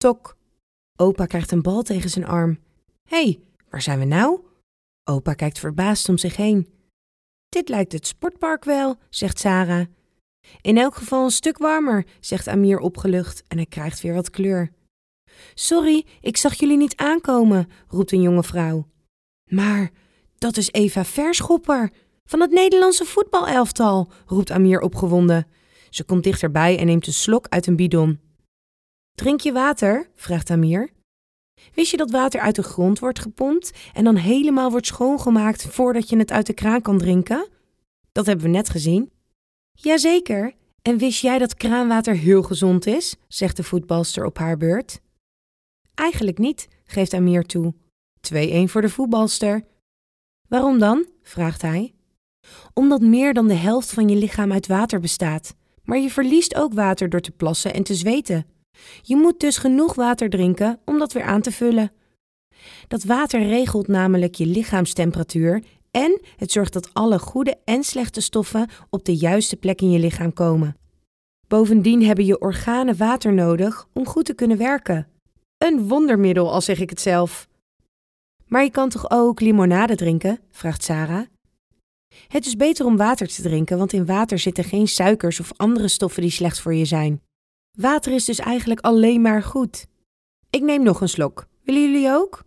Tok. Opa krijgt een bal tegen zijn arm. Hé, hey, waar zijn we nou? Opa kijkt verbaasd om zich heen. Dit lijkt het sportpark wel, zegt Sarah. In elk geval een stuk warmer, zegt Amir opgelucht en hij krijgt weer wat kleur. Sorry, ik zag jullie niet aankomen, roept een jonge vrouw. Maar dat is Eva Verschopper van het Nederlandse voetbalelftal, roept Amir opgewonden. Ze komt dichterbij en neemt een slok uit een bidon. Drink je water? vraagt Amir. Wist je dat water uit de grond wordt gepompt en dan helemaal wordt schoongemaakt voordat je het uit de kraan kan drinken? Dat hebben we net gezien. Jazeker. En wist jij dat kraanwater heel gezond is? zegt de voetbalster op haar beurt. Eigenlijk niet, geeft Amir toe. 2-1 voor de voetbalster. Waarom dan? vraagt hij. Omdat meer dan de helft van je lichaam uit water bestaat. Maar je verliest ook water door te plassen en te zweten. Je moet dus genoeg water drinken om dat weer aan te vullen. Dat water regelt namelijk je lichaamstemperatuur en het zorgt dat alle goede en slechte stoffen op de juiste plek in je lichaam komen. Bovendien hebben je organen water nodig om goed te kunnen werken. Een wondermiddel, al zeg ik het zelf. Maar je kan toch ook limonade drinken? vraagt Sarah. Het is beter om water te drinken, want in water zitten geen suikers of andere stoffen die slecht voor je zijn. Water is dus eigenlijk alleen maar goed. Ik neem nog een slok. Willen jullie ook?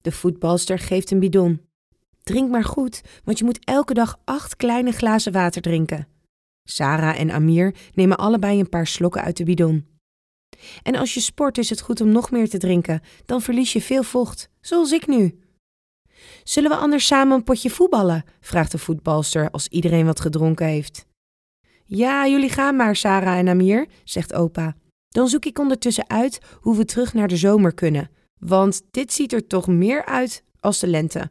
De voetbalster geeft een bidon. Drink maar goed, want je moet elke dag acht kleine glazen water drinken. Sarah en Amir nemen allebei een paar slokken uit de bidon. En als je sport is het goed om nog meer te drinken, dan verlies je veel vocht, zoals ik nu. Zullen we anders samen een potje voetballen? vraagt de voetbalster als iedereen wat gedronken heeft. Ja, jullie gaan maar, Sarah en Amir, zegt opa. Dan zoek ik ondertussen uit hoe we terug naar de zomer kunnen, want dit ziet er toch meer uit als de lente.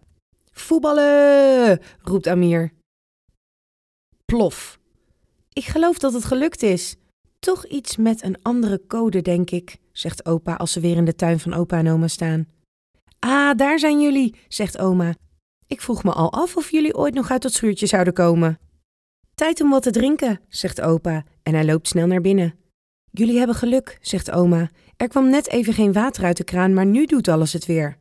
Voetballen! roept Amir. Plof. Ik geloof dat het gelukt is. Toch iets met een andere code, denk ik, zegt opa als ze weer in de tuin van opa en oma staan. Ah, daar zijn jullie, zegt oma. Ik vroeg me al af of jullie ooit nog uit dat schuurtje zouden komen. Tijd om wat te drinken, zegt opa en hij loopt snel naar binnen. Jullie hebben geluk, zegt oma. Er kwam net even geen water uit de kraan, maar nu doet alles het weer.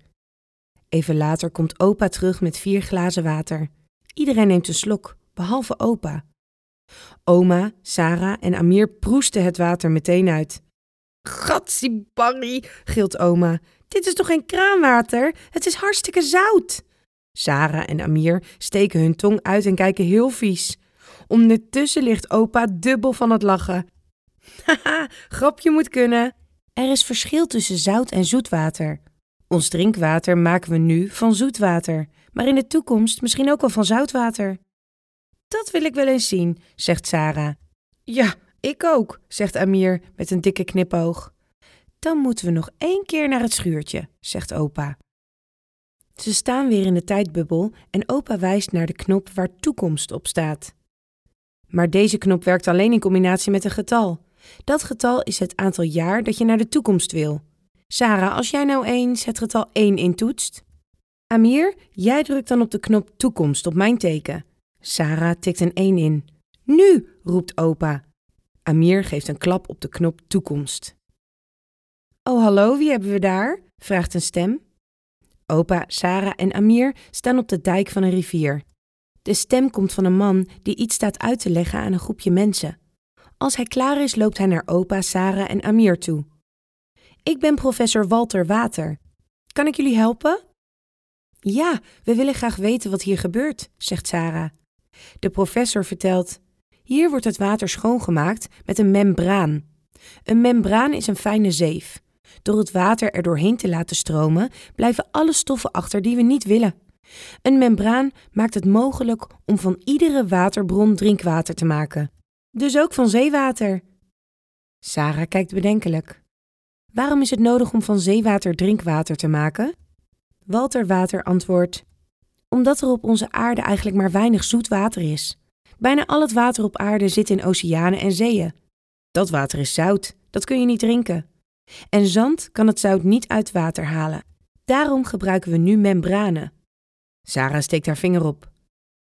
Even later komt opa terug met vier glazen water. Iedereen neemt een slok, behalve opa. Oma, Sarah en Amir proesten het water meteen uit. Gatsibarri, gilt oma. Dit is toch geen kraanwater? Het is hartstikke zout. Sarah en Amir steken hun tong uit en kijken heel vies. Ondertussen ligt opa dubbel van het lachen. Haha, grapje moet kunnen. Er is verschil tussen zout en zoetwater. Ons drinkwater maken we nu van zoetwater, maar in de toekomst misschien ook wel van zoutwater. Dat wil ik wel eens zien, zegt Sarah. Ja, ik ook, zegt Amir met een dikke knipoog. Dan moeten we nog één keer naar het schuurtje, zegt opa. Ze staan weer in de tijdbubbel en opa wijst naar de knop waar toekomst op staat. Maar deze knop werkt alleen in combinatie met een getal. Dat getal is het aantal jaar dat je naar de toekomst wil. Sarah, als jij nou eens het getal 1 intoetst. Amir, jij drukt dan op de knop toekomst op mijn teken. Sarah tikt een 1 in. Nu, roept opa. Amir geeft een klap op de knop toekomst. Oh, hallo, wie hebben we daar? vraagt een stem. Opa, Sarah en Amir staan op de dijk van een rivier. De stem komt van een man die iets staat uit te leggen aan een groepje mensen. Als hij klaar is, loopt hij naar opa, Sarah en Amir toe. Ik ben professor Walter Water. Kan ik jullie helpen? Ja, we willen graag weten wat hier gebeurt, zegt Sarah. De professor vertelt: Hier wordt het water schoongemaakt met een membraan. Een membraan is een fijne zeef. Door het water er doorheen te laten stromen, blijven alle stoffen achter die we niet willen. Een membraan maakt het mogelijk om van iedere waterbron drinkwater te maken. Dus ook van zeewater. Sarah kijkt bedenkelijk. Waarom is het nodig om van zeewater drinkwater te maken? Walter Water antwoordt: Omdat er op onze aarde eigenlijk maar weinig zoet water is. Bijna al het water op aarde zit in oceanen en zeeën. Dat water is zout, dat kun je niet drinken. En zand kan het zout niet uit water halen. Daarom gebruiken we nu membranen. Sarah steekt haar vinger op.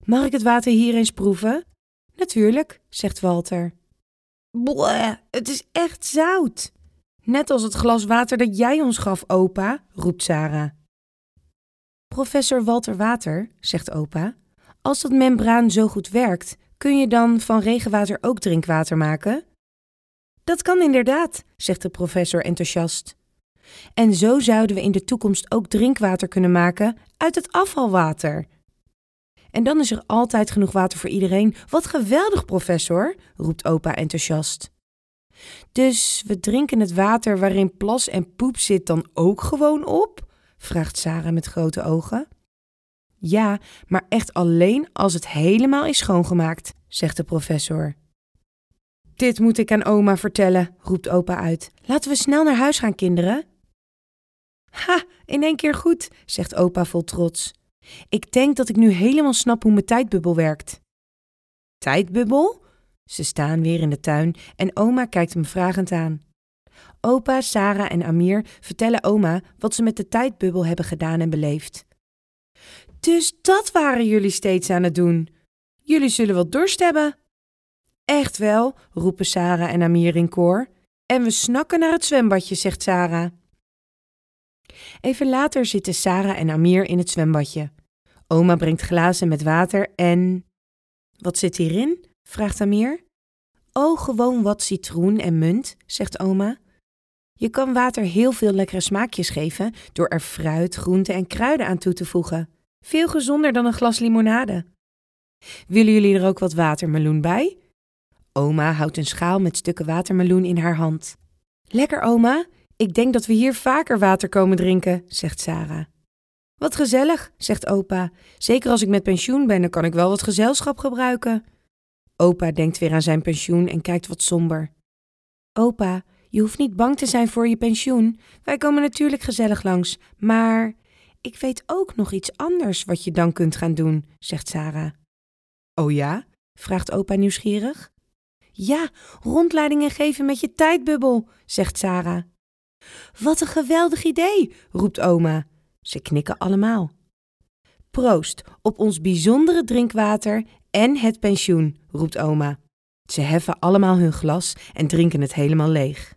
Mag ik het water hier eens proeven? Natuurlijk, zegt Walter. Bleh, het is echt zout. Net als het glas water dat jij ons gaf, opa, roept Sarah. Professor Walter Water, zegt opa, als dat membraan zo goed werkt, kun je dan van regenwater ook drinkwater maken? Dat kan inderdaad, zegt de professor enthousiast. En zo zouden we in de toekomst ook drinkwater kunnen maken uit het afvalwater. En dan is er altijd genoeg water voor iedereen. Wat geweldig, professor, roept opa enthousiast. Dus we drinken het water waarin plas en poep zit dan ook gewoon op? vraagt Sarah met grote ogen. Ja, maar echt alleen als het helemaal is schoongemaakt, zegt de professor. Dit moet ik aan oma vertellen, roept opa uit. Laten we snel naar huis gaan, kinderen. Ha, in één keer goed, zegt opa vol trots. Ik denk dat ik nu helemaal snap hoe mijn tijdbubbel werkt. Tijdbubbel? Ze staan weer in de tuin en oma kijkt hem vragend aan. Opa, Sarah en Amir vertellen oma wat ze met de tijdbubbel hebben gedaan en beleefd. Dus dat waren jullie steeds aan het doen. Jullie zullen wel dorst hebben. Echt wel, roepen Sarah en Amir in koor. En we snakken naar het zwembadje, zegt Sarah. Even later zitten Sarah en Amir in het zwembadje. Oma brengt glazen met water en. Wat zit hierin? vraagt Amir. Oh, gewoon wat citroen en munt, zegt oma. Je kan water heel veel lekkere smaakjes geven door er fruit, groenten en kruiden aan toe te voegen. Veel gezonder dan een glas limonade. Willen jullie er ook wat watermeloen bij? Oma houdt een schaal met stukken watermeloen in haar hand. Lekker, oma. Ik denk dat we hier vaker water komen drinken, zegt Sarah. Wat gezellig, zegt opa. Zeker als ik met pensioen ben, dan kan ik wel wat gezelschap gebruiken. Opa denkt weer aan zijn pensioen en kijkt wat somber. Opa, je hoeft niet bang te zijn voor je pensioen. Wij komen natuurlijk gezellig langs, maar ik weet ook nog iets anders wat je dan kunt gaan doen, zegt Sarah. Oh ja? vraagt opa nieuwsgierig. Ja, rondleidingen geven met je tijdbubbel, zegt Sarah. Wat een geweldig idee, roept oma. Ze knikken allemaal. Proost op ons bijzondere drinkwater en het pensioen, roept oma. Ze heffen allemaal hun glas en drinken het helemaal leeg.